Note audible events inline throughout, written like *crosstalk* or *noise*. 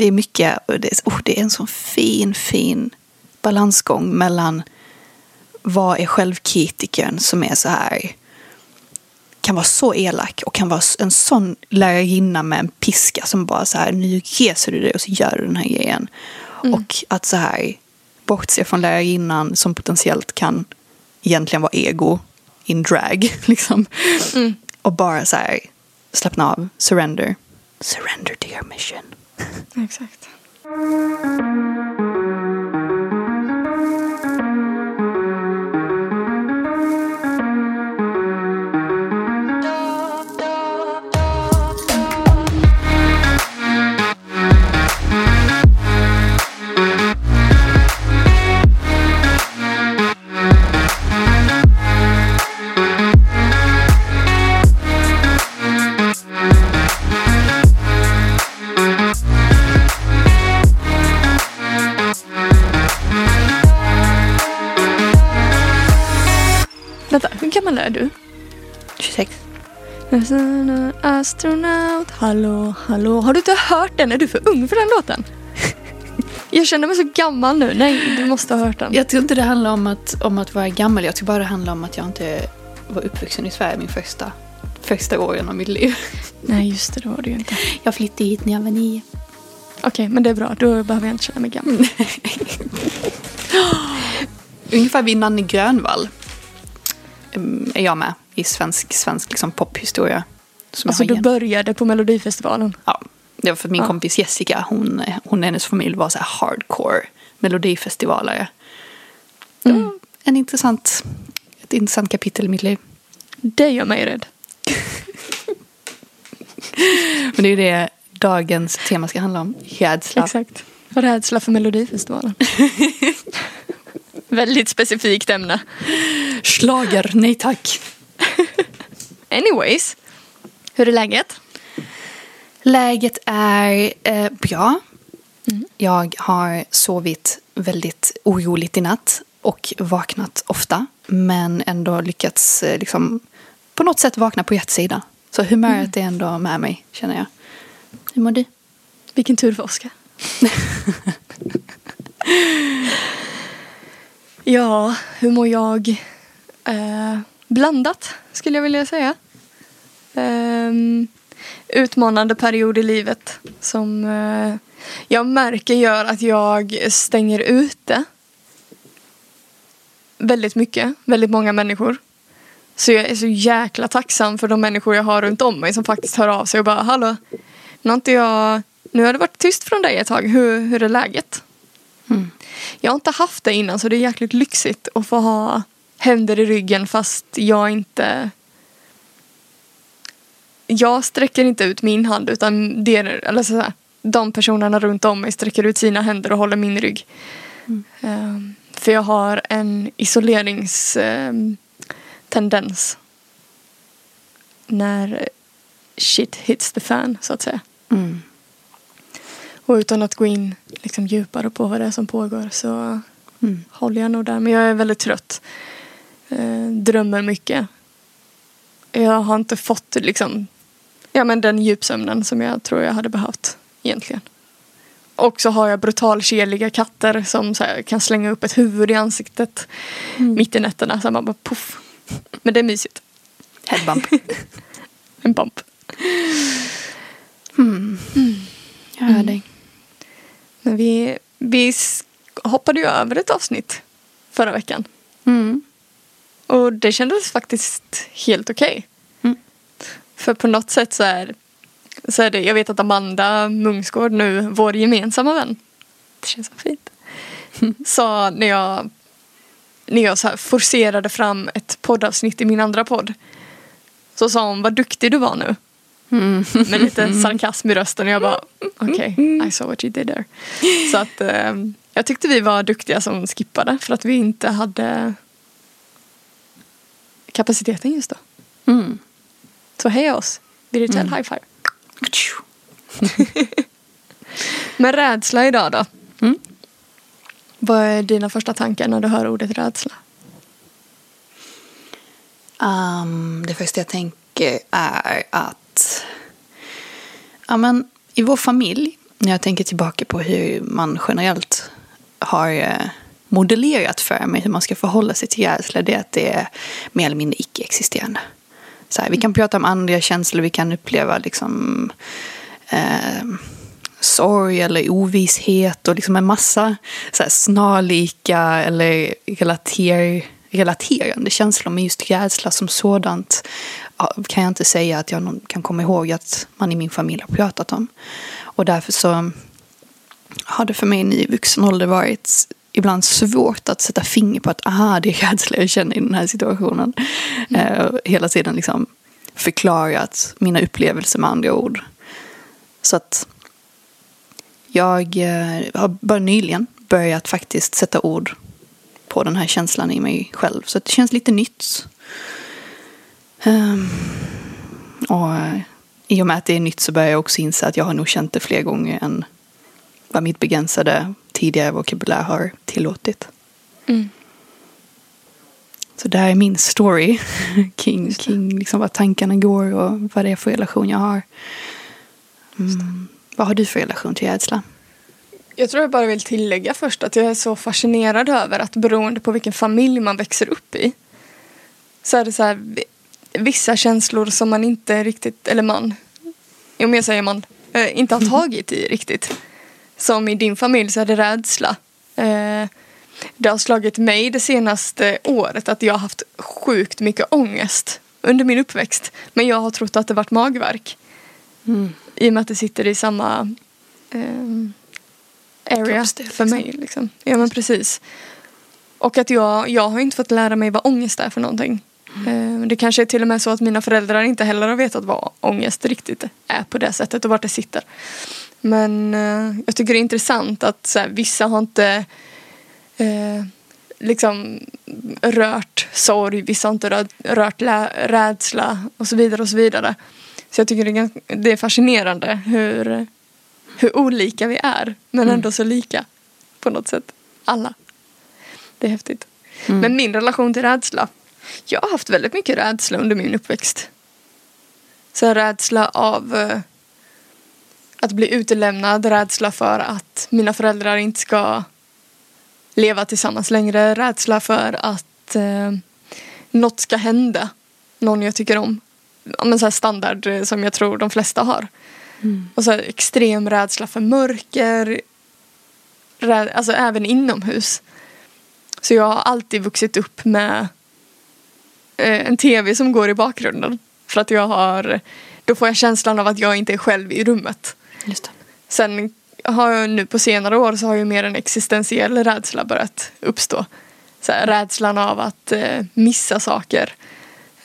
Det är mycket, och det, oh, det är en sån fin, fin balansgång mellan vad är självkritiken som är så här kan vara så elak och kan vara en sån lärarinna med en piska som bara så här nu reser du dig och så gör du den här grejen. Mm. Och att så här bortse från lärarinnan som potentiellt kan egentligen vara ego in drag *laughs* liksom. Mm. Och bara så här slappna av, surrender. Surrender to your mission. Exakt. Är du? 26. Astronaut, hallå, hallå. Har du inte hört den? Är du för ung för den låten? *laughs* Jag känner mig så gammal nu. Nej, du måste ha hört den. Jag tror inte det handlar om att, om att vara gammal. Jag tror bara det handlar om att jag inte var uppvuxen i Sverige min första, första åren av mitt liv. *laughs* Nej, just det. Det var du ju inte. Jag flyttade hit när jag var nio. Okej, okay, men det är bra. Då behöver jag inte känna mig gammal. *laughs* Ungefär vid Nanne Grönvall är jag med i svensk, svensk liksom pophistoria. alltså du började på Melodifestivalen? Ja, det var för min ja. kompis Jessica, hon, hon och hennes familj var så här hardcore melodifestivalare. Det mm. var en intressant, ett intressant kapitel i mitt liv. Det gör mig rädd. *laughs* Men det är ju det dagens tema ska handla om. Rädsla. Exakt. Rädsla för Melodifestivalen. *laughs* *laughs* Väldigt specifikt ämne. Slager, nej tack. *laughs* Anyways, hur är läget? Läget är eh, bra. Mm. Jag har sovit väldigt oroligt i natt och vaknat ofta. Men ändå lyckats eh, liksom, på något sätt vakna på rätt sida. Så humöret mm. är ändå med mig, känner jag. Hur mår du? Vilken tur för Oskar. *laughs* Ja, hur mår jag? Eh, blandat skulle jag vilja säga. Eh, utmanande period i livet som eh, jag märker gör att jag stänger ute väldigt mycket, väldigt många människor. Så jag är så jäkla tacksam för de människor jag har runt om mig som faktiskt hör av sig och bara hallå, nu har inte jag, nu har det varit tyst från dig ett tag, hur, hur är läget? Mm. Jag har inte haft det innan så det är jäkligt lyxigt att få ha händer i ryggen fast jag inte jag sträcker inte ut min hand utan det, eller så här, de personerna runt om mig sträcker ut sina händer och håller min rygg. Mm. Um, för jag har en isoleringstendens. Um, när shit hits the fan så att säga. Mm. Och utan att gå in liksom djupare på vad det är som pågår så mm. håller jag nog där. Men jag är väldigt trött. Eh, drömmer mycket. Jag har inte fått liksom, ja, men den djupsömnen som jag tror jag hade behövt egentligen. Och så har jag brutalkeliga katter som här, kan slänga upp ett huvud i ansiktet mm. mitt i nätterna. Så man bara puff. Men det är mysigt. Headbump. *laughs* en bump. Mm. Mm. Jag hör dig. Vi, vi hoppade ju över ett avsnitt förra veckan. Mm. Och det kändes faktiskt helt okej. Okay. Mm. För på något sätt så är, så är det, jag vet att Amanda Mungsgård nu, vår gemensamma vän, det känns så fint, mm. *laughs* sa när jag, när jag så forcerade fram ett poddavsnitt i min andra podd. Så sa hon, vad duktig du var nu. Mm. Med lite sarkasm i rösten och jag bara okej, okay, I saw what you did there. Så att eh, jag tyckte vi var duktiga som skippade för att vi inte hade kapaciteten just då. Mm. Så heja oss, virtuell mm. high five. *laughs* Men rädsla idag då? Mm. Vad är dina första tankar när du hör ordet rädsla? Um, det första jag tänker är att ja, men, i vår familj När jag tänker tillbaka på hur man generellt har eh, modellerat för mig hur man ska förhålla sig till rädsla, det är att det är mer eller mindre icke-existerande. Så här, vi kan prata om andra känslor, vi kan uppleva liksom eh, sorg eller ovisshet och liksom en massa så här, snarlika eller relater, relaterande känslor. Men just rädsla som sådant kan jag inte säga att jag kan komma ihåg att man i min familj har pratat om. Och därför så har det för mig i vuxen ålder varit ibland svårt att sätta finger på att aha, det är rädsla jag känner i den här situationen. Mm. Uh, hela tiden liksom förklarat mina upplevelser med andra ord. Så att jag uh, har bara nyligen börjat faktiskt sätta ord på den här känslan i mig själv. Så det känns lite nytt. Um, och uh, i och med att det är nytt så börjar jag också inse att jag har nog känt det fler gånger än vad mitt begränsade tidigare vokabulär har tillåtit. Mm. Så det här är min story *laughs* kring, kring liksom vad tankarna går och vad det är för relation jag har. Mm. Vad har du för relation till rädsla? Jag tror jag bara vill tillägga först att jag är så fascinerad över att beroende på vilken familj man växer upp i så är det så här vissa känslor som man inte riktigt, eller man, om jag säger man, eh, inte har tagit i riktigt. Som i din familj så är det rädsla. Eh, det har slagit mig det senaste året att jag har haft sjukt mycket ångest under min uppväxt. Men jag har trott att det varit magverk. Mm. I och med att det sitter i samma eh, area för liksom. mig. Liksom. Ja men precis. Och att jag, jag har inte fått lära mig vad ångest är för någonting. Mm. Det kanske är till och med så att mina föräldrar inte heller har vetat vad ångest riktigt är på det sättet och vart det sitter. Men eh, jag tycker det är intressant att så här, vissa har inte eh, liksom rört sorg, vissa har inte rört, rört rädsla och så vidare och så vidare. Så jag tycker det är, ganska, det är fascinerande hur, hur olika vi är men mm. ändå så lika på något sätt. Alla. Det är häftigt. Mm. Men min relation till rädsla. Jag har haft väldigt mycket rädsla under min uppväxt. Så rädsla av eh, att bli utelämnad, rädsla för att mina föräldrar inte ska leva tillsammans längre, rädsla för att eh, något ska hända någon jag tycker om. men så standard eh, som jag tror de flesta har. Mm. Och så extrem rädsla för mörker, räd, alltså även inomhus. Så jag har alltid vuxit upp med en tv som går i bakgrunden. För att jag har, då får jag känslan av att jag inte är själv i rummet. Just det. Sen har jag nu på senare år så har ju mer en existentiell rädsla börjat uppstå. Så här, rädslan av att eh, missa saker.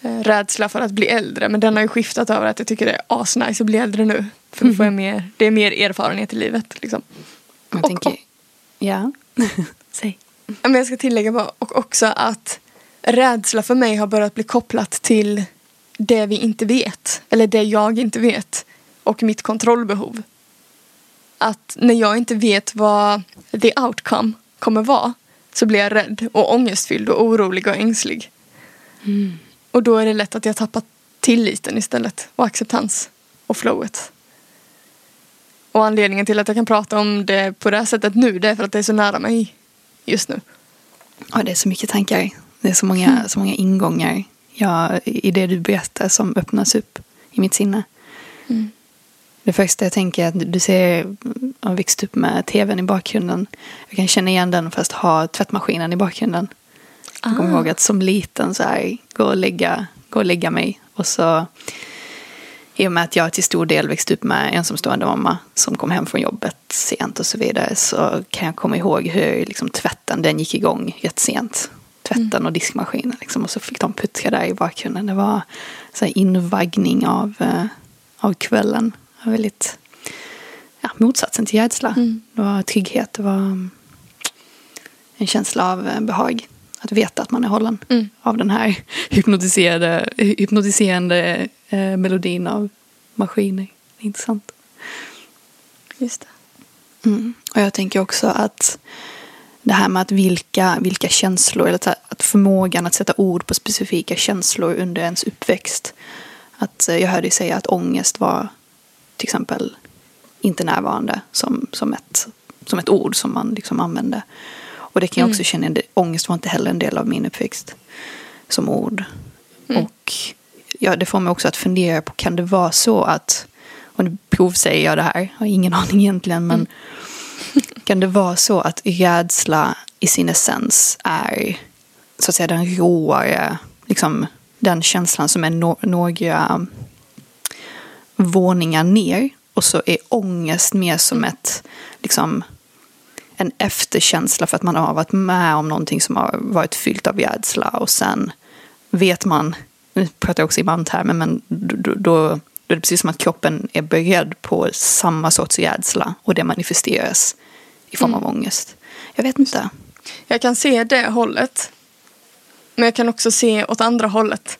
Eh, rädsla för att bli äldre. Men den har ju skiftat över att jag tycker det är asnice att bli äldre nu. För då får jag mm. mer, det är mer erfarenhet i livet. Liksom. Jag och, tänker, och, ja, *laughs* säg. Men jag ska tillägga bara, och också att rädsla för mig har börjat bli kopplat till det vi inte vet. Eller det jag inte vet och mitt kontrollbehov. Att när jag inte vet vad the outcome kommer vara så blir jag rädd och ångestfylld och orolig och ängslig. Mm. Och då är det lätt att jag tappar tilliten istället och acceptans och flowet. Och anledningen till att jag kan prata om det på det här sättet nu det är för att det är så nära mig just nu. Ja, det är så mycket tankar. Det är så många, mm. så många ingångar ja, i det du berättar som öppnas upp i mitt sinne. Mm. Det första jag tänker är att du ser, har växt upp med tvn i bakgrunden. Jag kan känna igen den fast ha tvättmaskinen i bakgrunden. Ah. Jag kommer ah. ihåg att som liten så här, gå och lägga, gå och lägga mig. Och så i och med att jag till stor del växte upp med ensamstående mamma som kom hem från jobbet sent och så vidare så kan jag komma ihåg hur liksom, tvätten den gick igång jättesent. Tvätten och diskmaskinen liksom, och så fick de puttra där i bakgrunden. Det var så invaggning av, uh, av kvällen väldigt ja, motsatsen till rädsla. Mm. Det var trygghet, det var mm, en känsla av eh, behag. Att veta att man är hållen mm. av den här *laughs* hypnotiserade, hypnotiserande eh, melodin av maskiner. Intressant. Just det. Mm. Och jag tänker också att det här med att vilka, vilka känslor, eller att förmågan att sätta ord på specifika känslor under ens uppväxt. Att eh, jag hörde säga att ångest var till exempel inte närvarande som, som, ett, som ett ord som man liksom använde. Och det kan jag också mm. känna, ångest var inte heller en del av min uppväxt som ord. Mm. Och ja, det får mig också att fundera på, kan det vara så att, och nu provsäger jag det här, jag har ingen *laughs* aning egentligen, men mm. *laughs* kan det vara så att rädsla i sin essens är så att säga den råare, liksom den känslan som är no några våningar ner och så är ångest mer som ett, liksom, en efterkänsla för att man har varit med om någonting som har varit fyllt av rädsla och sen vet man, nu pratar jag också i bandtermer, men då, då, då är det precis som att kroppen är beredd på samma sorts rädsla och det manifesteras i form av mm. ångest. Jag vet inte. Jag kan se det hållet. Men jag kan också se åt andra hållet.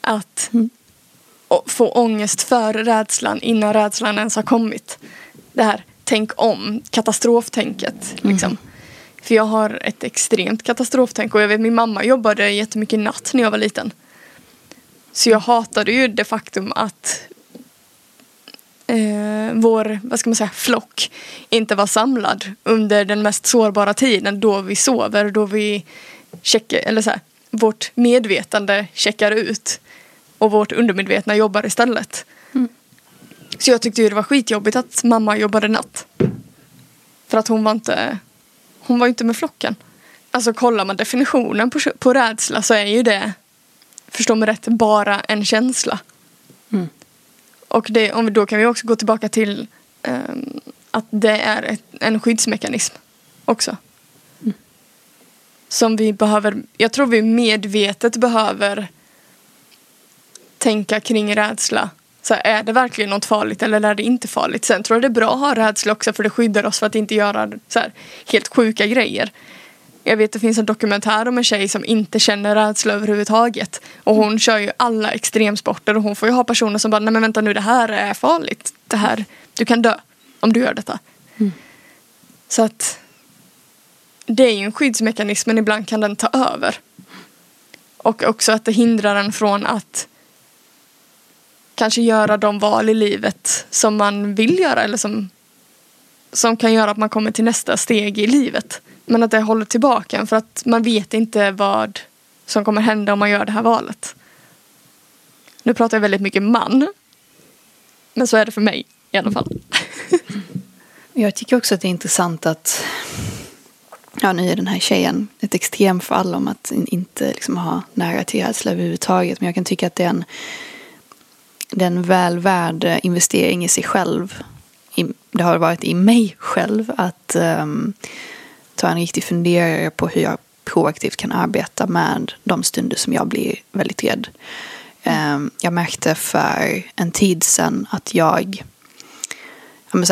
Att mm. få ångest för rädslan innan rädslan ens har kommit. Det här tänk om, katastroftänket. Mm. Liksom. För jag har ett extremt katastroftänk och jag vet min mamma jobbade jättemycket natt när jag var liten. Så jag hatade ju det faktum att eh, vår, vad ska man säga, flock inte var samlad under den mest sårbara tiden då vi sover, då vi checkar, eller så här, vårt medvetande checkar ut och vårt undermedvetna jobbar istället. Mm. Så jag tyckte ju det var skitjobbigt att mamma jobbade natt. För att hon var inte hon var inte med flocken. Alltså kollar man definitionen på, på rädsla så är ju det, förstå mig rätt, bara en känsla. Och det, om, då kan vi också gå tillbaka till um, att det är ett, en skyddsmekanism också. Mm. Som vi behöver, jag tror vi medvetet behöver tänka kring rädsla. Så är det verkligen något farligt eller är det inte farligt? Sen tror jag det är bra att ha rädsla också för det skyddar oss för att inte göra så här, helt sjuka grejer. Jag vet det finns en dokumentär om en tjej som inte känner rädsla överhuvudtaget. Och hon kör ju alla extremsporter och hon får ju ha personer som bara, nej men vänta nu det här är farligt. Det här, du kan dö om du gör detta. Mm. Så att det är ju en skyddsmekanism men ibland kan den ta över. Och också att det hindrar en från att kanske göra de val i livet som man vill göra eller som, som kan göra att man kommer till nästa steg i livet. Men att det håller tillbaka en för att man vet inte vad som kommer hända om man gör det här valet. Nu pratar jag väldigt mycket man. Men så är det för mig i alla fall. *laughs* Jag tycker också att det är intressant att Ja, nu är den här tjejen ett extremfall om att inte liksom ha nära till rädsla överhuvudtaget. Men jag kan tycka att det är en det är en väl värd eh, investering i sig själv. det har varit i mig själv att um, ta en riktig funderare på hur jag proaktivt kan arbeta med de stunder som jag blir väldigt rädd. Ehm, jag märkte för en tid sedan att jag,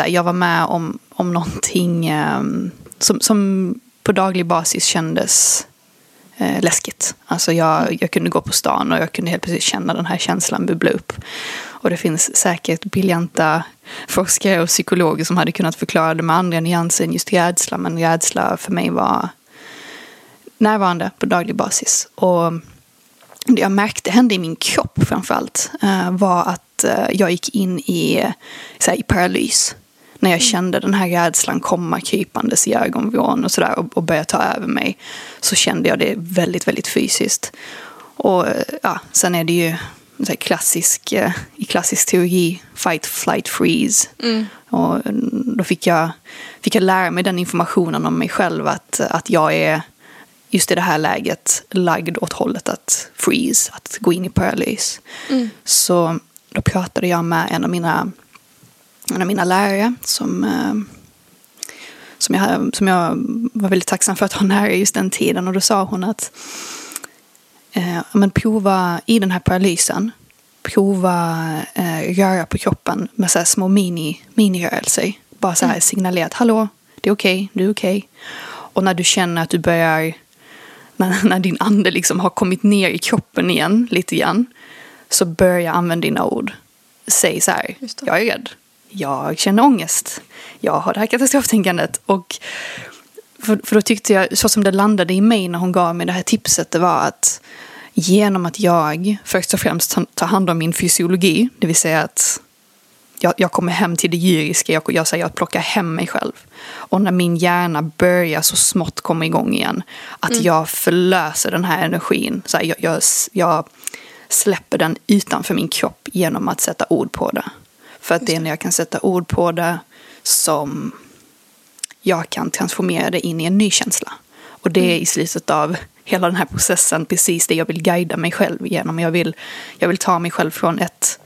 jag, var med om, om någonting ehm, som, som på daglig basis kändes eh, läskigt. Alltså jag, jag kunde gå på stan och jag kunde helt plötsligt känna den här känslan bubbla upp. Och det finns säkert briljanta forskare och psykologer som hade kunnat förklara det med andra nyanser än just rädsla. Men rädsla för mig var närvarande på daglig basis. Och det jag märkte hände i min kropp framförallt eh, var att eh, jag gick in i, så här, i paralys när jag kände den här rädslan komma krypandes i ögonvrån och sådär och, och börja ta över mig så kände jag det väldigt, väldigt fysiskt. Och ja, sen är det ju så klassisk, eh, i klassisk teori, fight, flight, freeze. Mm. Och då fick jag, fick jag lära mig den informationen om mig själv att, att jag är just i det här läget lagd åt hållet att freeze, att gå in i paralys. Mm. Så då pratade jag med en av mina en av mina lärare som, eh, som, jag, som jag var väldigt tacksam för att ha nära just den tiden. Och då sa hon att eh, men prova i den här paralysen, prova eh, röra på kroppen med så här små mini, minirörelser. Bara så här mm. signalera att hallå, det är okej, okay, du är okej. Okay. Och när du känner att du börjar, när, *laughs* när din ande liksom har kommit ner i kroppen igen lite grann, så börja använda dina ord. Säg så här, jag är rädd, jag känner ångest. Jag har det här katastroftänkandet. Och för, för då tyckte jag, så som det landade i mig när hon gav mig det här tipset, det var att genom att jag först och främst tar hand om min fysiologi, det vill säga att jag, jag kommer hem till det djuriska, jag, jag säger jag plockar hem mig själv. Och när min hjärna börjar så smått komma igång igen, att mm. jag förlöser den här energin. Så här, jag, jag, jag släpper den utanför min kropp genom att sätta ord på det. För att det är när jag kan sätta ord på det som jag kan transformera det in i en ny känsla. Och det är mm. i slutet av hela den här processen precis det jag vill guida mig själv genom. Jag vill, jag vill ta mig själv från ett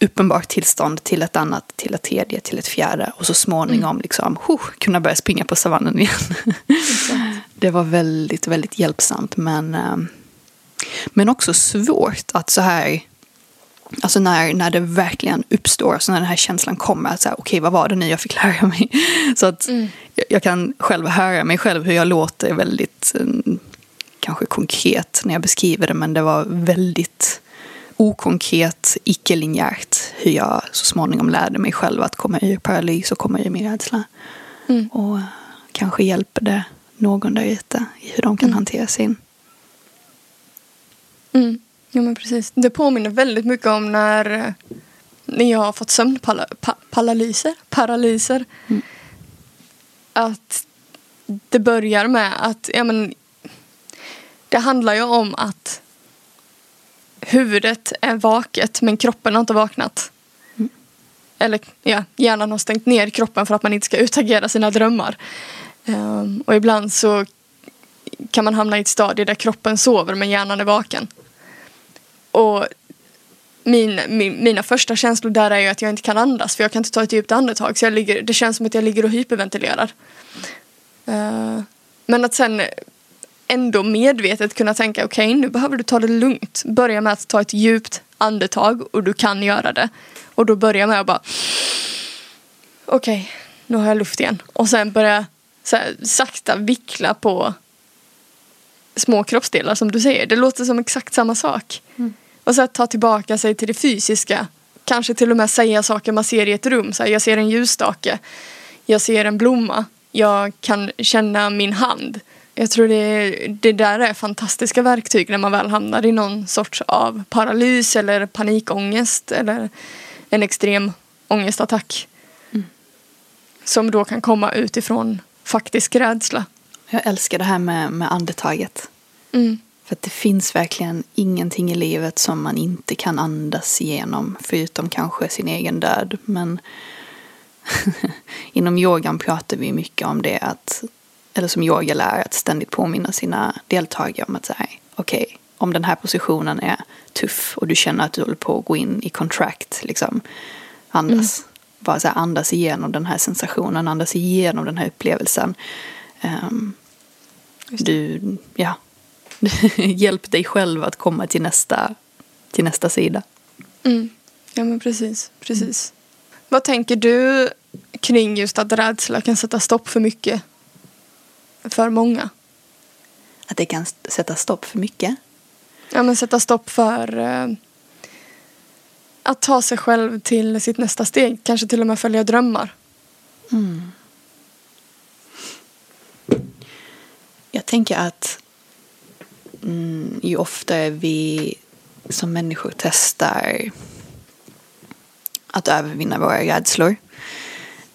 uppenbart tillstånd till ett annat, till ett tredje, till ett fjärde och så småningom mm. liksom, huh, kunna börja springa på savannen igen. *laughs* det var väldigt, väldigt hjälpsamt men, eh, men också svårt att så här Alltså när, när det verkligen uppstår, alltså när den här känslan kommer, att okej okay, vad var det nu jag fick lära mig? *laughs* Så att mm. jag, jag, kan själv höra mig själv hur jag låter väldigt, mm, kanske konkret när jag beskriver det, men det var väldigt okonkret, icke-linjärt hur jag så småningom lärde mig själv att komma ur paralys och komma ur min rädsla. Mm. Och kanske hjälper det någon där ute i hur de kan mm. hantera sin. Mm. Ja men precis. Det påminner väldigt mycket om när, när jag har fått sömnparalyser. Paralyser. Mm. Att det börjar med att, ja men det handlar ju om att huvudet är vaket men kroppen har inte vaknat. Mm. Eller ja, hjärnan har stängt ner kroppen för att man inte ska utagera sina drömmar. Um, och ibland så kan man hamna i ett stadie där kroppen sover men hjärnan är vaken. Och min, min, mina första känslor där är ju att jag inte kan andas för jag kan inte ta ett djupt andetag. Så jag ligger, det känns som att jag ligger och hyperventilerar. Uh, men att sen ändå medvetet kunna tänka okej okay, nu behöver du ta det lugnt. Börja med att ta ett djupt andetag och du kan göra det. Och då börja med att bara okej, okay, nu har jag luft igen. Och sen börja så här, sakta vickla på små kroppsdelar som du säger. Det låter som exakt samma sak. Mm. Och så att ta tillbaka sig till det fysiska. Kanske till och med säga saker man ser i ett rum. Så här, jag ser en ljusstake. Jag ser en blomma. Jag kan känna min hand. Jag tror det, det där är fantastiska verktyg när man väl hamnar i någon sorts av paralys eller panikångest eller en extrem ångestattack. Mm. Som då kan komma utifrån faktisk rädsla. Jag älskar det här med, med andetaget. Mm. För att det finns verkligen ingenting i livet som man inte kan andas igenom. Förutom kanske sin egen död. Men *laughs* inom yogan pratar vi mycket om det. att eller som yogalärare, att ständigt påminna sina deltagare om att säga okej, okay, om den här positionen är tuff och du känner att du håller på att gå in i contract, liksom, andas. Mm. Bara så här, andas igenom den här sensationen, andas igenom den här upplevelsen. Um, du, ja, *laughs* hjälp dig själv att komma till nästa, till nästa sida. Mm. Ja men precis, precis. Mm. Vad tänker du kring just att rädsla kan sätta stopp för mycket? För många? Att det kan sätta stopp för mycket? Ja men sätta stopp för eh, att ta sig själv till sitt nästa steg. Kanske till och med följa drömmar. Mm. Jag tänker att mm, ju oftare vi som människor testar att övervinna våra rädslor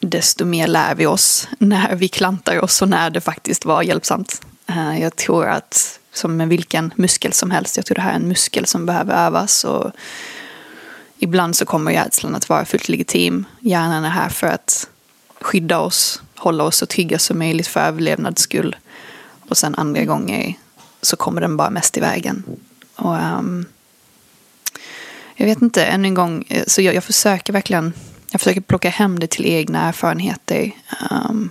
desto mer lär vi oss när vi klantar oss och när det faktiskt var hjälpsamt. Eh, jag tror att som med vilken muskel som helst, jag tror det här är en muskel som behöver övas och ibland så kommer rädslan att vara fullt legitim. Hjärnan är här för att skydda oss, hålla oss så trygga som möjligt för överlevnads skull. Och sen andra gånger så kommer den bara mest i vägen. Och, um, jag vet inte, än en gång, eh, så jag, jag försöker verkligen jag försöker plocka hem det till egna erfarenheter. Um,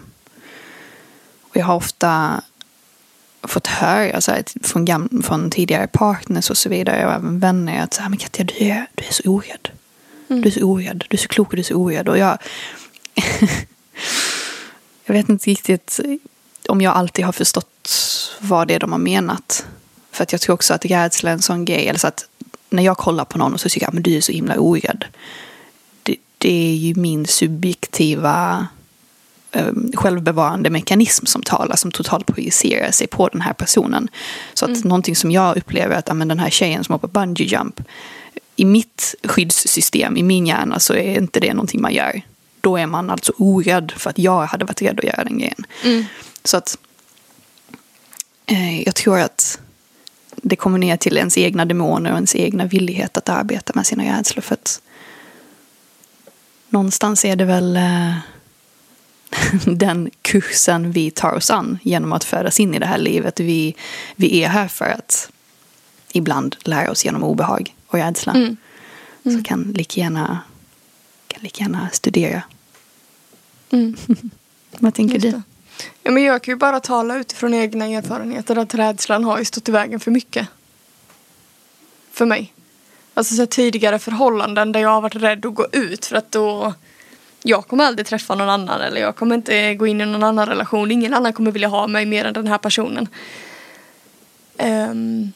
och jag har ofta fått höra så här, från, gam- från tidigare partners och så vidare och även vänner att så här, men Katja, du är, du är så orädd. Mm. Du är så orädd, du är så klok och du är så orädd. Och jag, *laughs* jag vet inte riktigt om jag alltid har förstått vad det är de har menat. För att jag tror också att rädsla är en sån grej. Eller så att när jag kollar på någon och så tycker jag att du är så himla orädd. Det, det är ju min subjektiva eh, självbevarande mekanism som talar, som totalt projicerar sig på den här personen. Så att mm. någonting som jag upplever att men, den här tjejen som hoppar bungee jump, i mitt skyddssystem, i min hjärna, så är inte det någonting man gör. Då är man alltså orädd för att jag hade varit rädd att göra den grejen. Mm. Så att eh, jag tror att det kommer ner till ens egna demoner och ens egna villighet att arbeta med sina rädslor. För att någonstans är det väl eh, *laughs* den kursen vi tar oss an genom att födas in i det här livet. Vi, vi är här för att ibland lära oss genom obehag och rädsla. Mm. Mm. Så kan lika gärna, kan lika gärna studera. Mm. *laughs* Vad tänker du? Ja, men jag kan ju bara tala utifrån egna erfarenheter att rädslan har ju stått i vägen för mycket. För mig. Alltså så tidigare förhållanden där jag har varit rädd att gå ut för att då jag kommer aldrig träffa någon annan eller jag kommer inte gå in i någon annan relation. Ingen annan kommer vilja ha mig mer än den här personen. Um,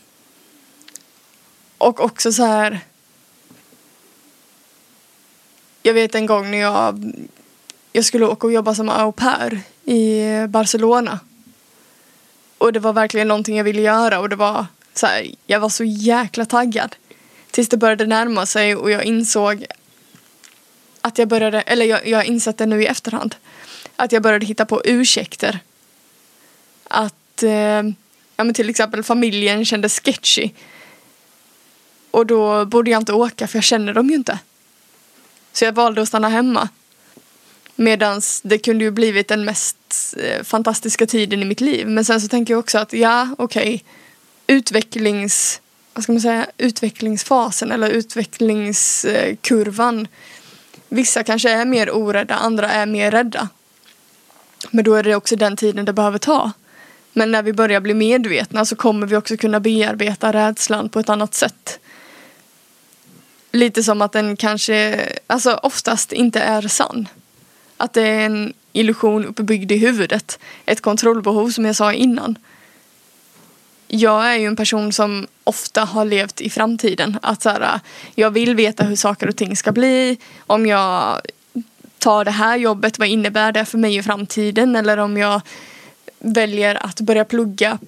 och också så här. Jag vet en gång när jag, jag skulle åka och jobba som au pair i Barcelona. Och det var verkligen någonting jag ville göra och det var så här, jag var så jäkla taggad. Tills det började närma sig och jag insåg att jag började, eller jag, jag har insett det nu i efterhand, att jag började hitta på ursäkter. Att, eh, ja men till exempel familjen kändes sketchy. Och då borde jag inte åka för jag känner dem ju inte. Så jag valde att stanna hemma. Medan det kunde ju blivit den mest eh, fantastiska tiden i mitt liv. Men sen så tänker jag också att ja, okej. Okay, utvecklings... Vad ska man säga? Utvecklingsfasen eller utvecklingskurvan. Vissa kanske är mer orädda, andra är mer rädda. Men då är det också den tiden det behöver ta. Men när vi börjar bli medvetna så kommer vi också kunna bearbeta rädslan på ett annat sätt. Lite som att den kanske, alltså oftast inte är sann. Att det är en illusion uppbyggd i huvudet. Ett kontrollbehov som jag sa innan. Jag är ju en person som ofta har levt i framtiden. Att så här, jag vill veta hur saker och ting ska bli. Om jag tar det här jobbet, vad innebär det för mig i framtiden? Eller om jag väljer att börja plugga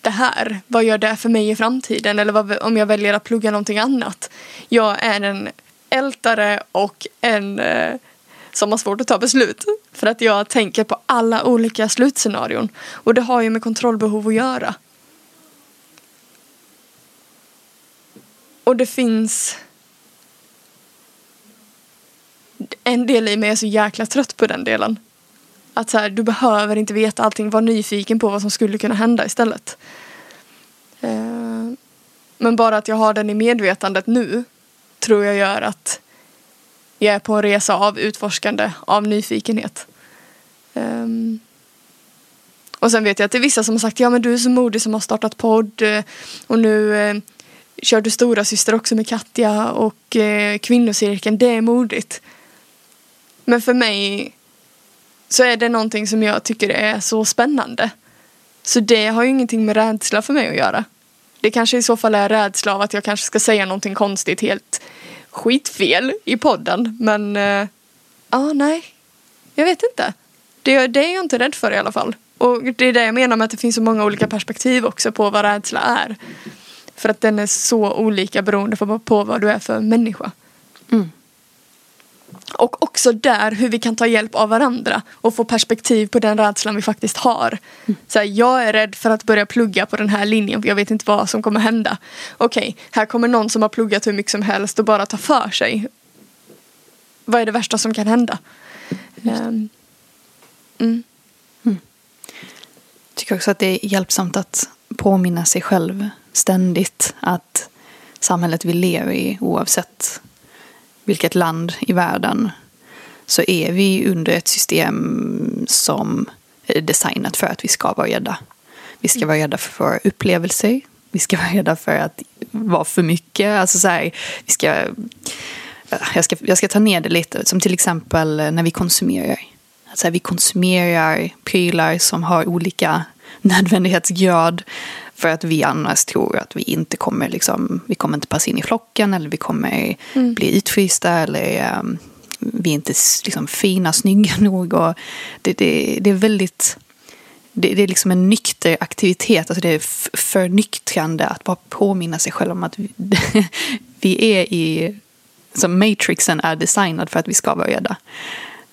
det här, vad gör det för mig i framtiden? Eller vad, om jag väljer att plugga någonting annat. Jag är en ältare och en eh, som har svårt att ta beslut. För att jag tänker på alla olika slutscenarion. Och det har ju med kontrollbehov att göra. Och det finns en del i mig är så jäkla trött på den delen. Att så här, du behöver inte veta allting, var nyfiken på vad som skulle kunna hända istället. Eh, men bara att jag har den i medvetandet nu tror jag gör att jag är på en resa av utforskande, av nyfikenhet. Um, och sen vet jag att det är vissa som har sagt ja men du är så modig som har startat podd eh, och nu eh, kör du stora syster också med Katja och eh, kvinnocirkeln, det är modigt. Men för mig så är det någonting som jag tycker är så spännande. Så det har ju ingenting med rädsla för mig att göra. Det kanske i så fall är rädsla av att jag kanske ska säga någonting konstigt helt skitfel i podden. Men ja, uh, nej. Jag vet inte. Det, det är jag inte rädd för i alla fall. Och det är det jag menar med att det finns så många olika perspektiv också på vad rädsla är. För att den är så olika beroende på vad du är för människa. Mm. Och också där hur vi kan ta hjälp av varandra och få perspektiv på den rädslan vi faktiskt har. Så här, jag är rädd för att börja plugga på den här linjen för jag vet inte vad som kommer hända. Okej, okay, här kommer någon som har pluggat hur mycket som helst och bara tar för sig. Vad är det värsta som kan hända? Um, mm. Mm. Jag tycker också att det är hjälpsamt att påminna sig själv ständigt att samhället vi lever i oavsett vilket land i världen så är vi under ett system som är designat för att vi ska vara rädda. Vi ska vara rädda för våra upplevelser. Vi ska vara rädda för att vara för mycket. Alltså så här, vi ska, jag, ska, jag ska ta ner det lite. Som till exempel när vi konsumerar. Alltså vi konsumerar prylar som har olika *laughs* nödvändighetsgrad. För att vi annars tror att vi inte kommer, liksom, vi kommer inte passa in i flocken eller vi kommer mm. bli utfrysta eller um, vi är inte liksom, fina, snygga *laughs* nog. Och det, det, det är väldigt det, det är liksom en nykter aktivitet. Alltså det är förnyktrande att bara påminna sig själv om att vi, *laughs* vi är i... Så matrixen är designad för att vi ska vara rädda.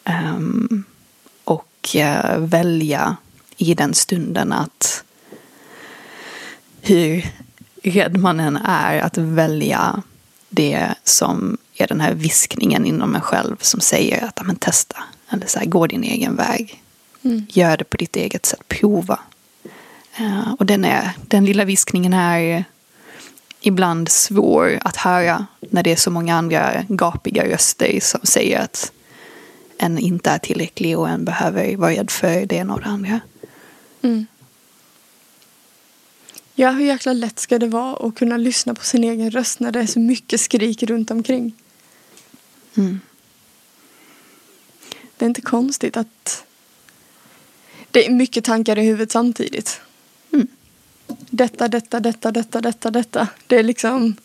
Um, och uh, välja i den stunden att hur rädd man än är att välja det som är den här viskningen inom en själv som säger att men testa. Eller så här, gå din egen väg. Mm. Gör det på ditt eget sätt. Prova. Uh, och den, är, den lilla viskningen är ibland svår att höra när det är så många andra gapiga röster som säger att en inte är tillräcklig och en behöver vara rädd för det ena och det andra. Mm. Ja, hur jäkla lätt ska det vara att kunna lyssna på sin egen röst när det är så mycket skrik runt omkring? Mm. Det är inte konstigt att det är mycket tankar i huvudet samtidigt. Mm. Detta, detta, detta, detta, detta, detta. Det är liksom...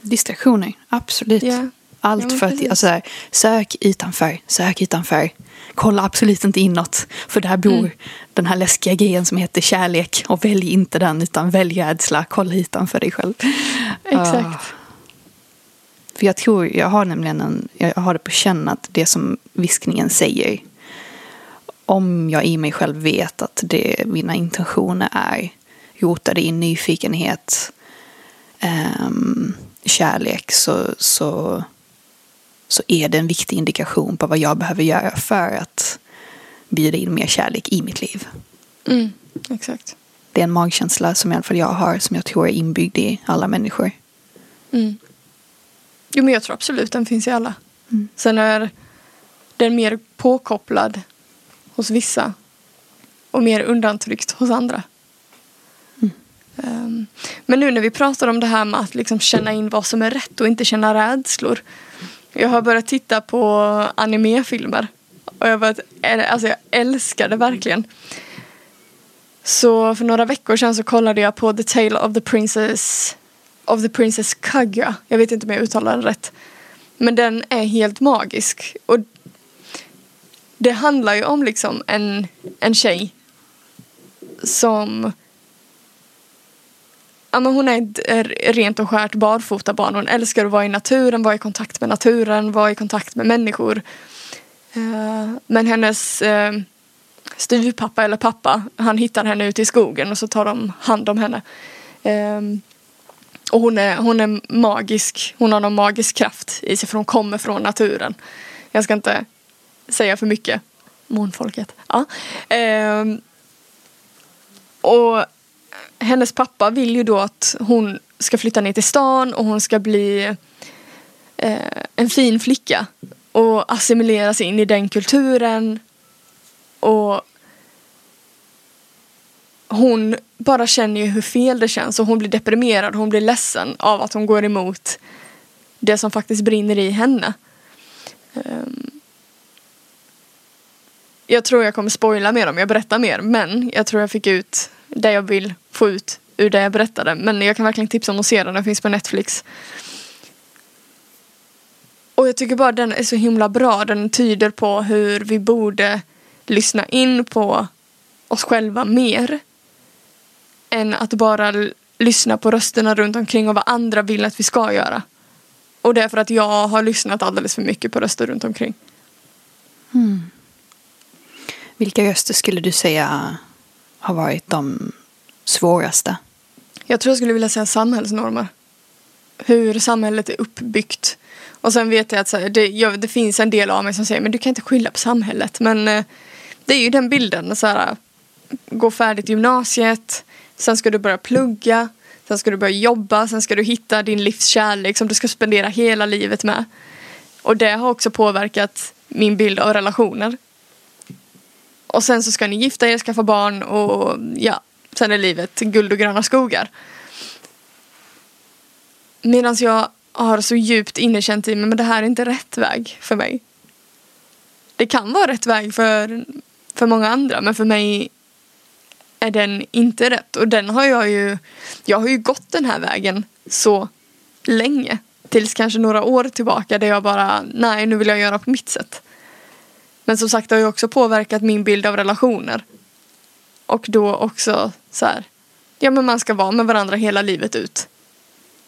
Distraktioner, absolut. Yeah. Allt ja, för att, alltså, sök utanför, sök utanför. Kolla absolut inte inåt. För där bor mm. den här läskiga grejen som heter kärlek. Och välj inte den utan välj rädsla. Kolla utanför dig själv. *laughs* Exakt. Uh, för jag tror, jag har nämligen en, jag har det på känn att det som viskningen säger. Om jag i mig själv vet att det mina intentioner är rotade i nyfikenhet, um, kärlek så, så så är det en viktig indikation på vad jag behöver göra för att bjuda in mer kärlek i mitt liv. Mm, exakt. Det är en magkänsla som i alla fall jag har som jag tror är inbyggd i alla människor. Mm. Jo men jag tror absolut den finns i alla. Mm. Sen är den mer påkopplad hos vissa och mer undantryckt hos andra. Um, men nu när vi pratar om det här med att liksom känna in vad som är rätt och inte känna rädslor jag har börjat titta på animefilmer. Och jag, börjat, alltså jag älskar det verkligen. Så för några veckor sedan så kollade jag på The Tale of the Princess of the Princess Kaguya. Jag vet inte om jag uttalar den rätt. Men den är helt magisk. Och det handlar ju om liksom en, en tjej som ja, men hon är ett eh, rent och skärt barfotabarn. Hon älskar att vara i naturen, vara i kontakt med naturen, vara i kontakt med människor. Uh, men hennes uh, styvpappa eller pappa, han hittar henne ute i skogen och så tar de hand om henne. Uh, och hon är, hon är magisk, hon har någon magisk kraft i sig för hon kommer från naturen. Jag ska inte säga för mycket. Månfolket. Ja. Uh, och hennes pappa vill ju då att hon ska flytta ner till stan och hon ska bli eh, en fin flicka och assimileras in i den kulturen. Och hon bara känner ju hur fel det känns och hon blir deprimerad, hon blir ledsen av att hon går emot det som faktiskt brinner i henne. Ehm, jag tror jag kommer spoila mer om jag berättar mer men jag tror jag fick ut det jag vill få ut ur det jag berättade. Men jag kan verkligen tipsa om att se den, den finns på Netflix. Och jag tycker bara den är så himla bra. Den tyder på hur vi borde lyssna in på oss själva mer. Än att bara lyssna på rösterna runt omkring och vad andra vill att vi ska göra. Och det är för att jag har lyssnat alldeles för mycket på röster runt omkring. Mm. Vilka röster skulle du säga har varit de svåraste? Jag tror jag skulle vilja säga samhällsnormer. Hur samhället är uppbyggt. Och sen vet jag att så här, det, jag, det, finns en del av mig som säger men du kan inte skylla på samhället. Men eh, det är ju den bilden. Så här, gå färdigt gymnasiet. Sen ska du börja plugga. Sen ska du börja jobba. Sen ska du hitta din livskärlek som du ska spendera hela livet med. Och det har också påverkat min bild av relationer. Och sen så ska ni gifta er, skaffa barn och ja, sen är livet guld och gröna skogar. Medan jag har så djupt innekänt i mig, men det här är inte rätt väg för mig. Det kan vara rätt väg för, för många andra, men för mig är den inte rätt. Och den har jag ju, jag har ju gått den här vägen så länge. Tills kanske några år tillbaka där jag bara, nej nu vill jag göra på mitt sätt. Men som sagt det har ju också påverkat min bild av relationer. Och då också så här, ja men man ska vara med varandra hela livet ut.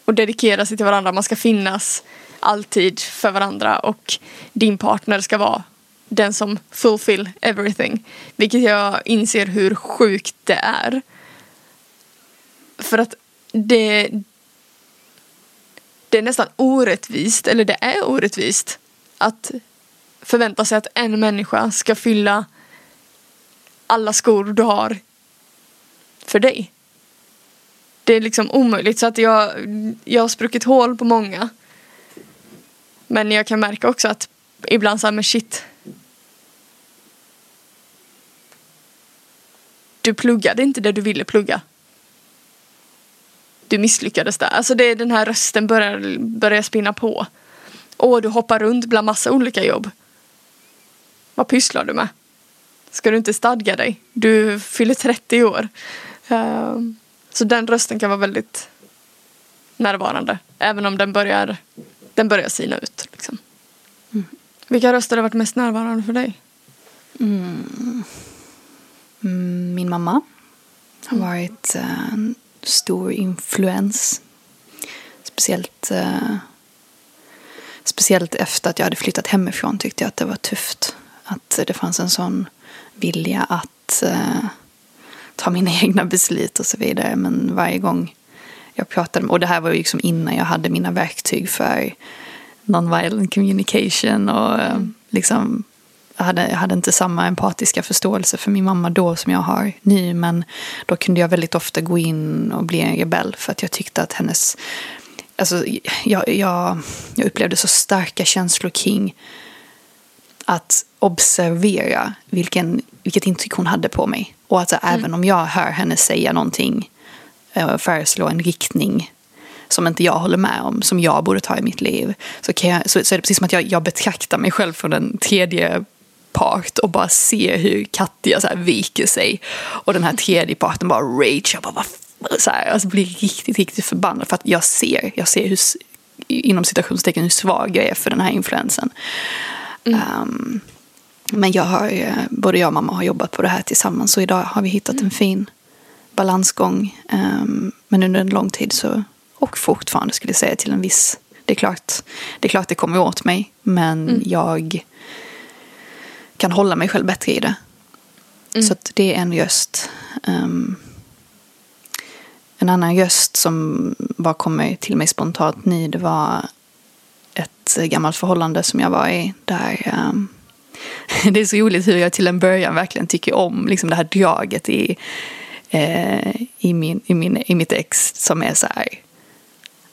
Och dedikera sig till varandra, man ska finnas alltid för varandra och din partner ska vara den som fulfill everything. Vilket jag inser hur sjukt det är. För att det, det är nästan orättvist, eller det är orättvist att förvänta sig att en människa ska fylla alla skor du har för dig. Det är liksom omöjligt så att jag, jag har spruckit hål på många. Men jag kan märka också att ibland så här, men shit. Du pluggade inte det du ville plugga. Du misslyckades där. Alltså det är den här rösten börjar, börjar spinna på. Och du hoppar runt bland massa olika jobb. Vad pysslar du med? Ska du inte stadga dig? Du fyller 30 år. Ehm, så den rösten kan vara väldigt närvarande. Även om den börjar, den börjar sina ut. Liksom. Mm. Vilka röster har varit mest närvarande för dig? Mm. mm min mamma har mm. varit uh, en stor influens. Speciellt, uh, speciellt efter att jag hade flyttat hemifrån tyckte jag att det var tufft. Att det fanns en sån vilja att uh, ta mina *laughs* egna beslut och så vidare. Men varje gång jag pratade med, och det här var ju liksom innan jag hade mina verktyg för non-violent communication och mm. liksom jag hade, jag hade inte samma empatiska förståelse för min mamma då som jag har nu. Men då kunde jag väldigt ofta gå in och bli en rebell för att jag tyckte att hennes... Alltså, jag, jag, jag upplevde så starka känslor kring att observera vilken, vilket intryck hon hade på mig. Och att mm. även om jag hör henne säga någonting, eh, föreslå en riktning som inte jag håller med om, som jag borde ta i mitt liv, så, kan jag, så, så är det precis som att jag, jag betraktar mig själv från en tredje part och bara ser hur Katja så här viker sig. Och den här *laughs* tredje parten bara rage. Jag bara, vad så här, alltså blir riktigt, riktigt förbannad för att jag ser, jag ser hur, inom citationstecken hur svag jag är för den här influensen. Mm. Um, men jag har, både jag och mamma har jobbat på det här tillsammans och idag har vi hittat en fin balansgång. Um, men under en lång tid så, och fortfarande skulle jag säga till en viss, det är klart det, är klart det kommer åt mig, men mm. jag kan hålla mig själv bättre i det. Mm. Så det är en röst. Um, en annan röst som bara kommer till mig spontant nu, det var ett gammalt förhållande som jag var i där um, *laughs* det är så roligt hur jag till en början verkligen tycker om liksom det här draget i, eh, i, min, i, min, i mitt ex som är så här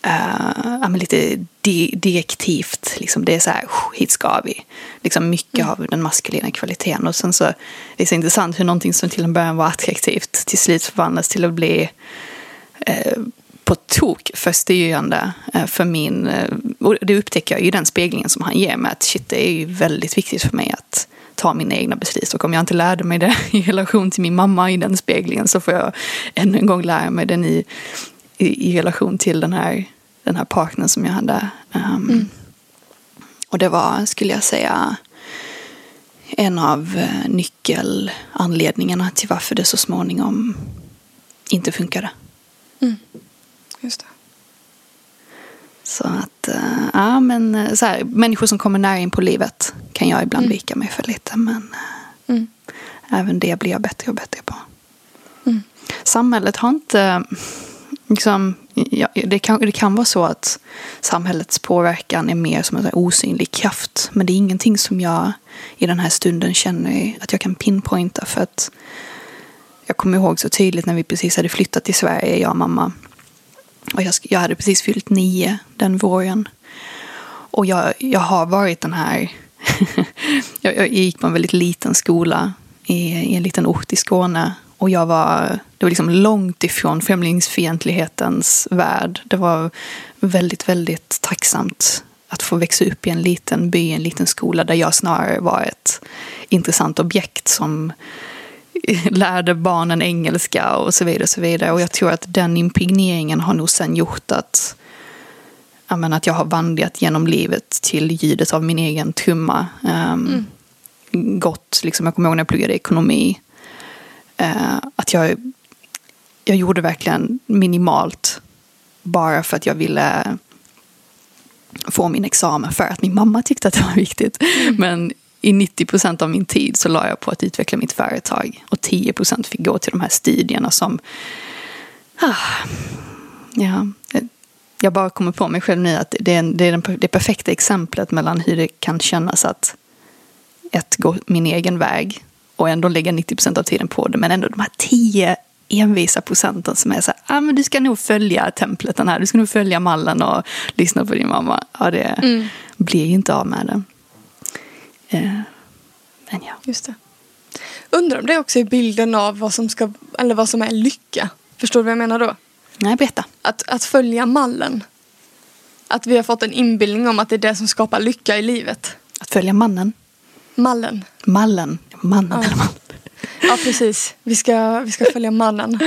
uh, lite di direktivt. Liksom det är så här, hit ska vi. Liksom mycket mm. av den maskulina kvaliteten. Och sen så är det så intressant hur någonting som till en början var attraktivt till slut förvandlas till att bli uh, på tok för styrande uh, för min... och det upptäcker jag ju i den speglingen som han ger mig. Att shit, det är ju väldigt viktigt för mig att ta mina egna beslut. Och om jag inte lärde mig det *laughs* i relation till min mamma i den speglingen så får jag ännu en gång lära mig den i, i, i relation till den här den här partnern som jag hade. Um, mm. Och det var, skulle jag säga, en av uh, nyckelanledningarna till varför det så småningom inte funkade. Mm. Just det. Så att, uh, ja men uh, så här, människor som kommer nära in på livet kan jag ibland mm. vika mig för lite. Men mm. även det blir jag bättre och bättre på. Mm. Samhället har inte liksom, ja, det, kan, det kan vara så att samhällets påverkan är mer som en osynlig kraft. Men det är ingenting som jag i den här stunden känner att jag kan pinpointa. För att jag kommer ihåg så tydligt när vi precis hade flyttat till Sverige, jag och mamma. Och jag, jag hade precis fyllt nio den våren. Och jag, jag har varit den här... *laughs* jag, jag gick på en väldigt liten skola i, i en liten ort i Skåne. Och jag var, det var liksom långt ifrån främlingsfientlighetens värld. Det var väldigt, väldigt tacksamt att få växa upp i en liten by, en liten skola där jag snarare var ett intressant objekt som *laughs* lärde barnen engelska och så vidare. Och så vidare. Och jag tror att den impregneringen har nog sen gjort att, jag menar, att jag har vandrat genom livet till ljudet av min egen trumma. Um, mm. Gått, liksom, jag kommer ihåg när jag pluggade ekonomi. Uh, att att jag, jag gjorde verkligen minimalt bara för att jag ville få min examen för att min mamma tyckte att det var viktigt. Mm. Men i 90 procent av min tid så la jag på att utveckla mitt företag. Och 10 procent fick gå till de här studierna som... Ah, ja, jag bara kommer på mig själv nu att det är, det är den, det perfekta exemplet mellan hur det kan kännas att ett, gå min egen väg och ändå lägga 90 procent av tiden på det. Men ändå de här 10 envisa procenten som är så här, ah, men du ska nog följa templeten här, du ska nog följa mallen och lyssna på din mamma. Ja, det mm. blir ju inte av med det. Eh, men ja. Just det. Undrar om det också är bilden av vad som, ska, eller vad som är lycka. Förstår du vad jag menar då? Nej, berätta. Att, att följa mallen. Att vi har fått en inbildning om att det är det som skapar lycka i livet. Att följa mannen? Mallen. Mallen. Mannen ja. eller mannen. Ja, precis. Vi ska, vi ska följa mannen.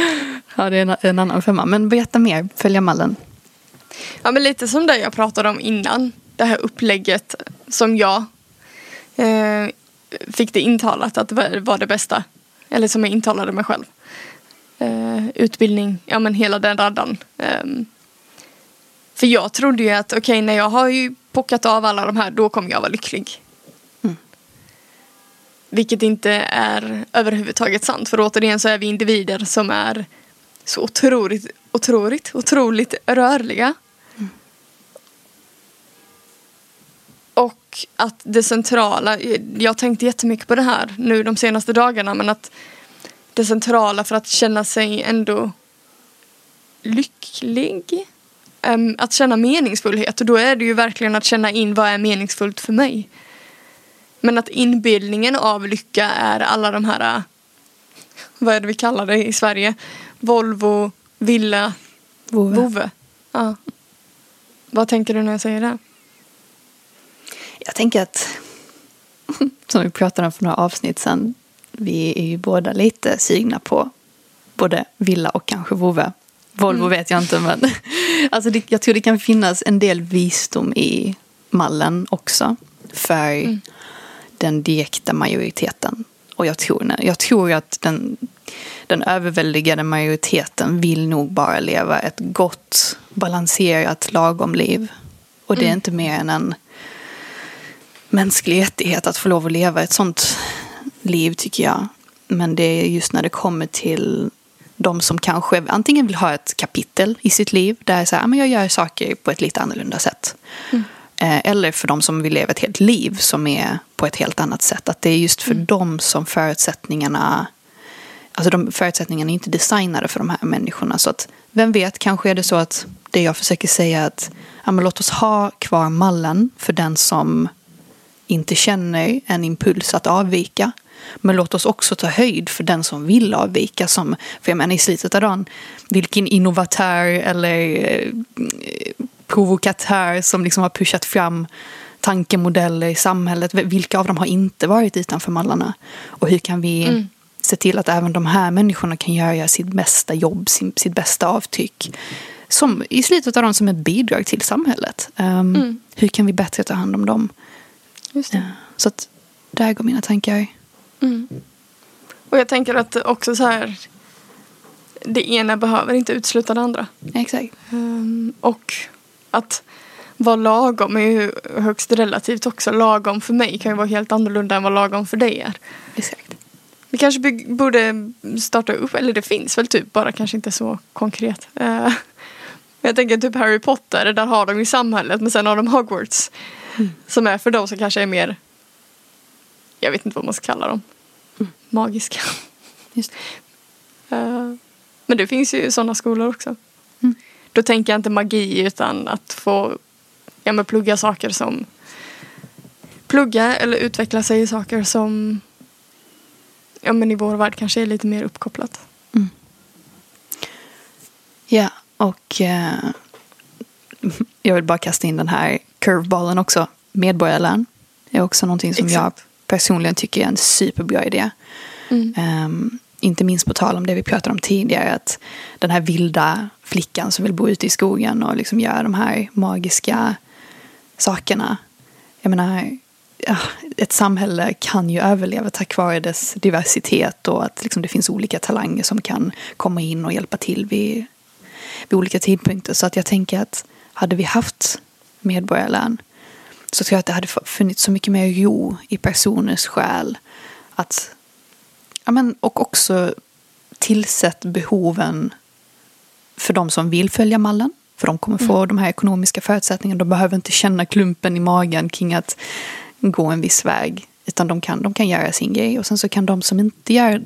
Ja, det är en, en annan femma. Men berätta mer. Följa mallen. Ja, men lite som det jag pratade om innan. Det här upplägget som jag eh, fick det intalat att det var det bästa. Eller som jag intalade mig själv. Eh, utbildning, ja men hela den raddan. Eh, för jag trodde ju att okej, okay, när jag har ju pockat av alla de här, då kommer jag vara lycklig. Vilket inte är överhuvudtaget sant. För återigen så är vi individer som är så otroligt, otroligt, otroligt rörliga. Och att det centrala, jag har tänkt jättemycket på det här nu de senaste dagarna, men att det centrala för att känna sig ändå lycklig, att känna meningsfullhet. Och då är det ju verkligen att känna in vad är meningsfullt för mig. Men att inbildningen av lycka är alla de här, vad är det vi kallar det i Sverige? Volvo, villa. Vove. Ja. Vad tänker du när jag säger det? Jag tänker att, *laughs* som vi pratade om för några avsnitt sedan, vi är ju båda lite sugna på både villa och kanske vovve. Volvo mm. vet jag inte men *laughs* alltså det, jag tror det kan finnas en del visdom i mallen också. För mm den direkta majoriteten. Och jag tror, jag tror att den, den överväldigande majoriteten vill nog bara leva ett gott, balanserat, lagom liv. Och det är mm. inte mer än en mänsklig rättighet att få lov att leva ett sånt liv tycker jag. Men det är just när det kommer till de som kanske antingen vill ha ett kapitel i sitt liv där så här, men jag gör saker på ett lite annorlunda sätt. Mm. Eh, eller för de som vill leva ett helt liv som är på ett helt annat sätt. Att det är just för mm. dem som förutsättningarna Alltså de förutsättningarna är inte designade för de här människorna. Så att vem vet, kanske är det så att det jag försöker säga är att ja, låt oss ha kvar mallen för den som inte känner en impuls att avvika. Men låt oss också ta höjd för den som vill avvika. Som, för jag menar i slutet av dagen, vilken innovatör eller eh, provokatör som liksom har pushat fram tankemodeller i samhället. Vilka av dem har inte varit utanför mallarna? Och hur kan vi mm. se till att även de här människorna kan göra sitt bästa jobb, sin, sitt bästa avtryck? Som i slutet av dem som ett bidrag till samhället. Um, mm. Hur kan vi bättre ta hand om dem? Just uh, så att där går mina tankar. Mm. Och jag tänker att också så här det ena behöver inte utesluta det andra. Exakt. Um, och att vara lagom är ju högst relativt också. Lagom för mig kan ju vara helt annorlunda än vad lagom för dig är. Exakt. Vi kanske borde starta upp, eller det finns väl typ, bara kanske inte så konkret. Uh, *laughs* jag tänker typ Harry Potter, där har de ju samhället men sen har de Hogwarts. Som är för de som kanske är mer, jag vet inte vad man ska kalla dem, magiska. Just. Uh, men det finns ju sådana skolor också. Mm. Då tänker jag inte magi utan att få ja, men plugga saker som plugga eller utveckla sig i saker som ja, men i vår värld kanske är lite mer uppkopplat. Mm. Ja, och eh, *laughs* jag vill bara kasta in den här curveballen också. Medborgarlön är också någonting som Exakt. jag personligen tycker är en superbra idé. Mm. Um, inte minst på tal om det vi pratade om tidigare, att den här vilda flickan som vill bo ute i skogen och liksom göra de här magiska sakerna. Jag menar, ett samhälle kan ju överleva tack vare dess diversitet och att liksom det finns olika talanger som kan komma in och hjälpa till vid, vid olika tidpunkter. Så att jag tänker att hade vi haft medborgarlön så tror jag att det hade funnits så mycket mer ro i personers själ. Att, ja men, och också tillsett behoven för de som vill följa mallen. För de kommer få mm. de här ekonomiska förutsättningarna. De behöver inte känna klumpen i magen kring att gå en viss väg. Utan de kan, de kan göra sin grej. Och sen så kan de som inte gör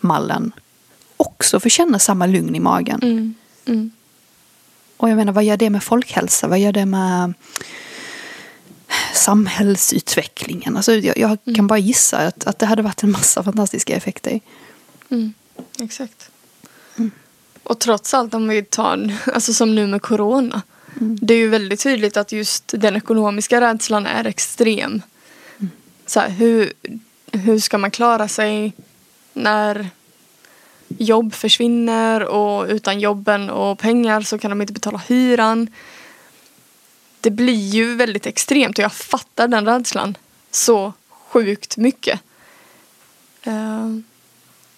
mallen också få känna samma lugn i magen. Mm. Mm. Och jag menar, vad gör det med folkhälsa? Vad gör det med samhällsutvecklingen? Alltså, jag, jag kan mm. bara gissa att, att det hade varit en massa fantastiska effekter. Mm. Exakt. Mm. Och trots allt om vi tar, *laughs* alltså som nu med corona. Mm. Det är ju väldigt tydligt att just den ekonomiska rädslan är extrem. Mm. Så här, hur, hur ska man klara sig när jobb försvinner och utan jobben och pengar så kan de inte betala hyran. Det blir ju väldigt extremt och jag fattar den rädslan så sjukt mycket. Eh,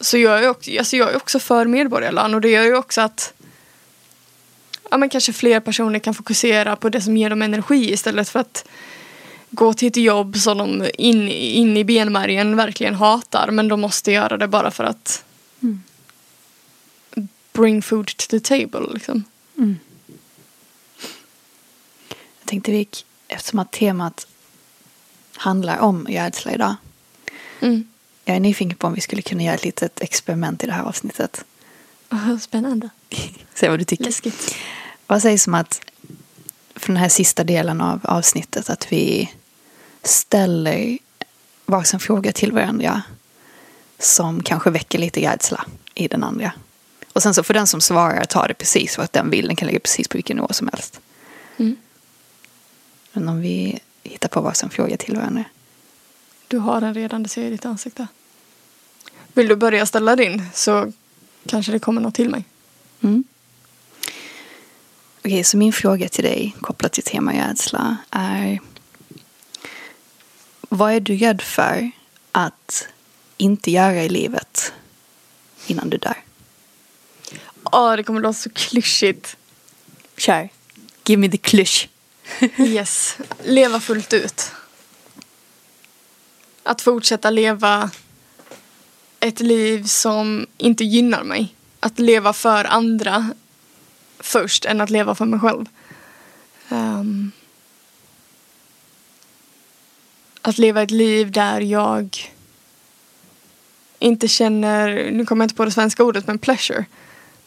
så jag är, också, alltså jag är också för medborgarlön och det gör ju också att ja, men kanske fler personer kan fokusera på det som ger dem energi istället för att gå till ett jobb som de in, in i benmärgen verkligen hatar men de måste göra det bara för att mm bring food to the table. Liksom. Mm. Jag tänkte vi, eftersom att temat handlar om rädsla idag. Mm. Jag är nyfiken på om vi skulle kunna göra ett litet experiment i det här avsnittet. Spännande. *laughs* Se vad du tycker. Läskigt. Vad sägs om att från den här sista delen av avsnittet att vi ställer varsin fråga till varandra som kanske väcker lite rädsla i den andra. Och sen så får den som svarar ta det precis att den vill. Den kan lägga precis på vilken nivå som helst. Mm. Men om vi hittar på varsin fråga till varandra. Du har den redan, det ser jag i ditt ansikte. Vill du börja ställa din så kanske det kommer något till mig. Mm. Okej, så min fråga till dig kopplat till tema rädsla är vad är du rädd för att inte göra i livet innan du dör? Åh, det kommer låta så klyschigt. Kör. Give me the klysch. *laughs* yes. Leva fullt ut. Att fortsätta leva ett liv som inte gynnar mig. Att leva för andra först än att leva för mig själv. Um, att leva ett liv där jag inte känner, nu kommer jag inte på det svenska ordet, men pleasure.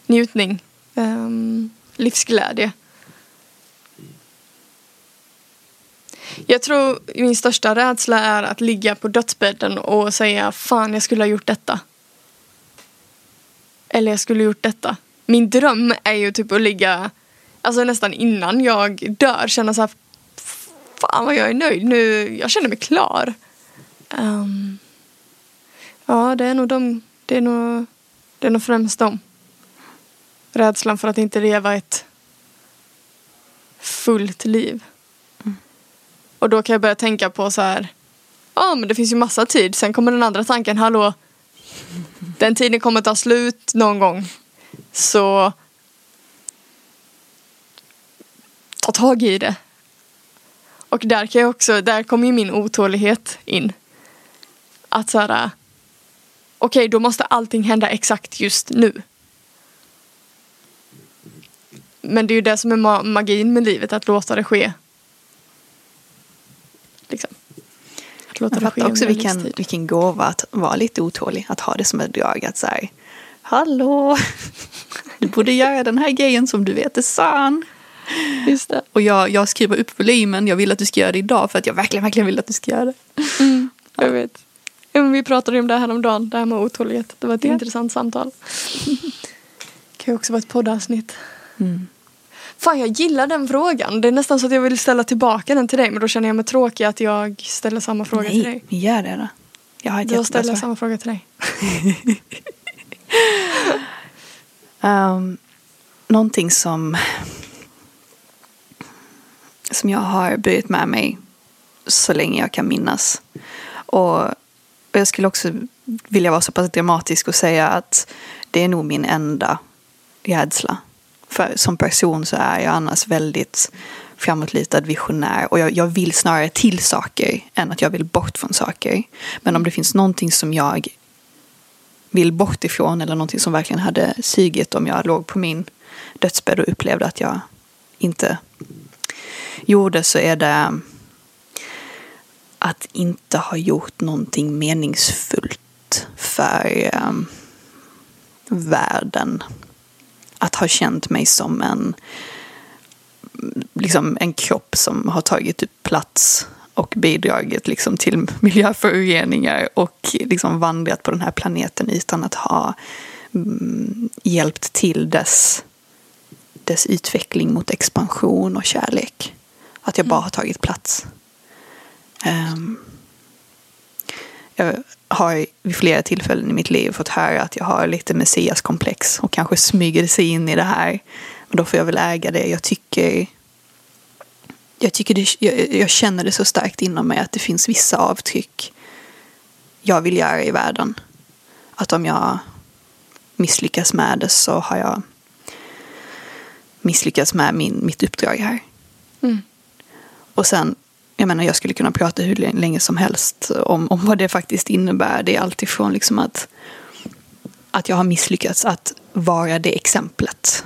Njutning. Um, livsglädje. Jag tror min största rädsla är att ligga på dödsbädden och säga fan jag skulle ha gjort detta. Eller jag skulle ha gjort detta. Min dröm är ju typ att ligga, alltså nästan innan jag dör, känna så här fan vad jag är nöjd nu, jag känner mig klar. Um, ja, det är nog de, det är nog, det är nog främst de. Rädslan för att inte leva ett fullt liv. Och då kan jag börja tänka på så här. Ja ah, men det finns ju massa tid. Sen kommer den andra tanken. Hallå. Den tiden kommer ta slut någon gång. Så. Ta tag i det. Och där kan jag också. Där kommer ju min otålighet in. Att så här. Okej okay, då måste allting hända exakt just nu. Men det är ju det som är magin med livet. Att låta det ske Liksom. Att låta jag fattar också vilken, vilken gåva att vara lite otålig. Att ha det som ett drag. Att säga Hallå! *laughs* Du borde göra den här grejen som du vet är sann. Just det. Och jag, jag skriver upp volymen. Jag vill att du ska göra det idag för att jag verkligen, verkligen vill att du ska göra det. Mm, jag vet. Vi pratade om det här om dagen, det här med otålighet. Det var ett ja. intressant samtal. Det *laughs* kan ju också vara ett poddavsnitt. Mm. Fan jag gillar den frågan. Det är nästan så att jag vill ställa tillbaka den till dig men då känner jag mig tråkig att jag ställer samma fråga Nej, till dig. Nej, gör det då. Jag har ett Då ställer jag samma fråga till dig. um, *laughs* någonting som som jag har burit med mig så länge jag kan minnas. Och jag skulle också vilja vara så pass dramatisk och säga att det är nog min enda rädsla. För som person så är jag annars väldigt framåtlitad, visionär och jag, jag, vill snarare till saker än att jag vill bort från saker. Men om det finns någonting som jag vill bort ifrån eller någonting som verkligen hade sugit om jag låg på min dödsbädd och upplevde att jag inte gjorde så är det att inte ha gjort någonting meningsfullt för um, världen. Att ha känt mig som en, liksom en kropp som har tagit plats och bidragit liksom till miljöföroreningar och liksom vandrat på den här planeten utan att ha mm, hjälpt till dess, dess utveckling mot expansion och kärlek. Att jag bara har tagit plats. Um, jag har vid flera tillfällen i mitt liv fått höra att jag har lite messiaskomplex och kanske smyger sig in i det här. Men då får jag väl äga det. Jag tycker jag, tycker det, jag, jag, känner det så starkt inom mig att det finns vissa avtryck jag vill göra i världen. Att om jag misslyckas med det så har jag misslyckats med min, mitt uppdrag här. Mm. Och sen, jag menar jag skulle kunna prata hur länge som helst om, om vad det faktiskt innebär. Det är alltifrån liksom att, att jag har misslyckats att vara det exemplet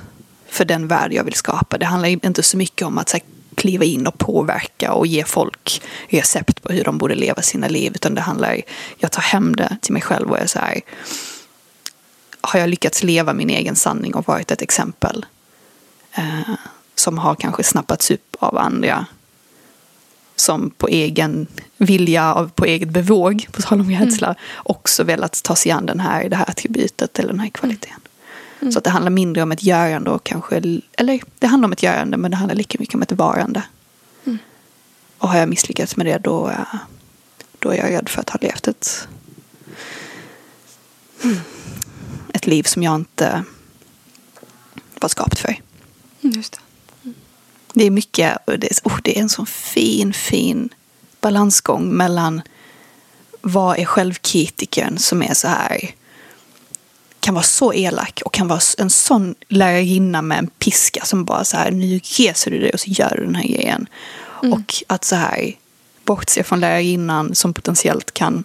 för den värld jag vill skapa. Det handlar inte så mycket om att här, kliva in och påverka och ge folk recept på hur de borde leva sina liv. Utan det handlar, jag tar hem det till mig själv och är så här. Har jag lyckats leva min egen sanning och varit ett exempel eh, som har kanske snappats upp av andra som på egen vilja, på eget bevåg, på tal om rädsla, mm. också velat ta sig an den här, det här attributet eller den här kvaliteten. Mm. Så att det handlar mindre om ett görande och kanske, eller det handlar om ett görande men det handlar lika mycket om ett varande. Mm. Och har jag misslyckats med det då, då är jag rädd för att ha levt ett, ett liv som jag inte var skapt för. Mm, just det. Det är mycket, och det, oh, det är en sån fin, fin balansgång mellan vad är självkritiken som är så här kan vara så elak och kan vara en sån lärarinna med en piska som bara så här, nu reser du dig och så gör du den här grejen. Mm. Och att så här bortse från lärarinnan som potentiellt kan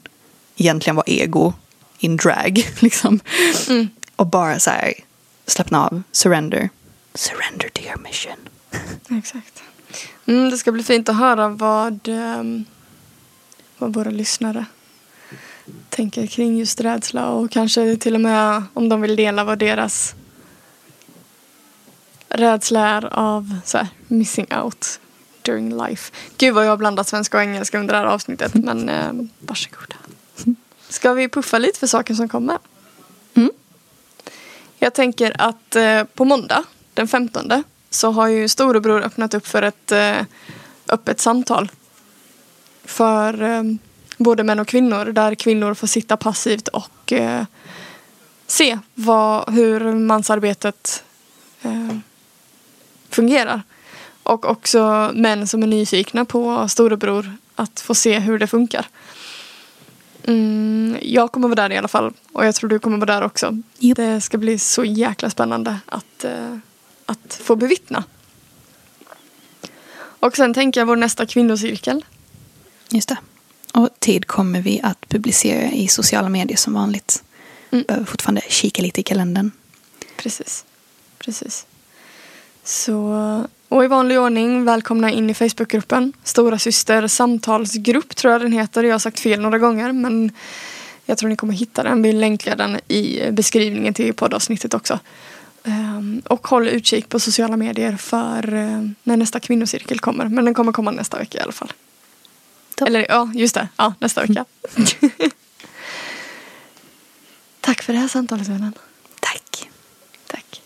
egentligen vara ego in drag. *laughs* Liksom. Mm. Och bara så här slappna av, surrender. Surrender to your mission. Exakt. Mm, det ska bli fint att höra vad, um, vad våra lyssnare tänker kring just rädsla och kanske till och med om de vill dela vad deras rädsla är av så här, missing out during life. Gud vad jag har blandat svenska och engelska under det här avsnittet men eh, varsågoda. Ska vi puffa lite för saker som kommer? Mm. Jag tänker att eh, på måndag den 15 så har ju storebror öppnat upp för ett eh, öppet samtal för eh, både män och kvinnor där kvinnor får sitta passivt och eh, se vad, hur mansarbetet fungerar. Och också män som är nyfikna på storebror att få se hur det funkar. Mm, jag kommer vara där i alla fall och jag tror du kommer vara där också. Yep. Det ska bli så jäkla spännande att, eh, att få bevittna. Och sen tänker jag vår nästa kvinnocirkel. Just det. Och tid kommer vi att publicera i sociala medier som vanligt. Mm. Behöver fortfarande kika lite i kalendern. Precis. Precis. Så, och i vanlig ordning, välkomna in i Facebookgruppen. Stora syster samtalsgrupp tror jag den heter. Jag har sagt fel några gånger men jag tror ni kommer hitta den. Vi länkar den i beskrivningen till poddavsnittet också. Ehm, och håll utkik på sociala medier för eh, när nästa kvinnocirkel kommer. Men den kommer komma nästa vecka i alla fall. Top. Eller ja, just det. Ja, nästa vecka. Mm. *laughs* Tack för det här samtalet vännen. Tack. Tack.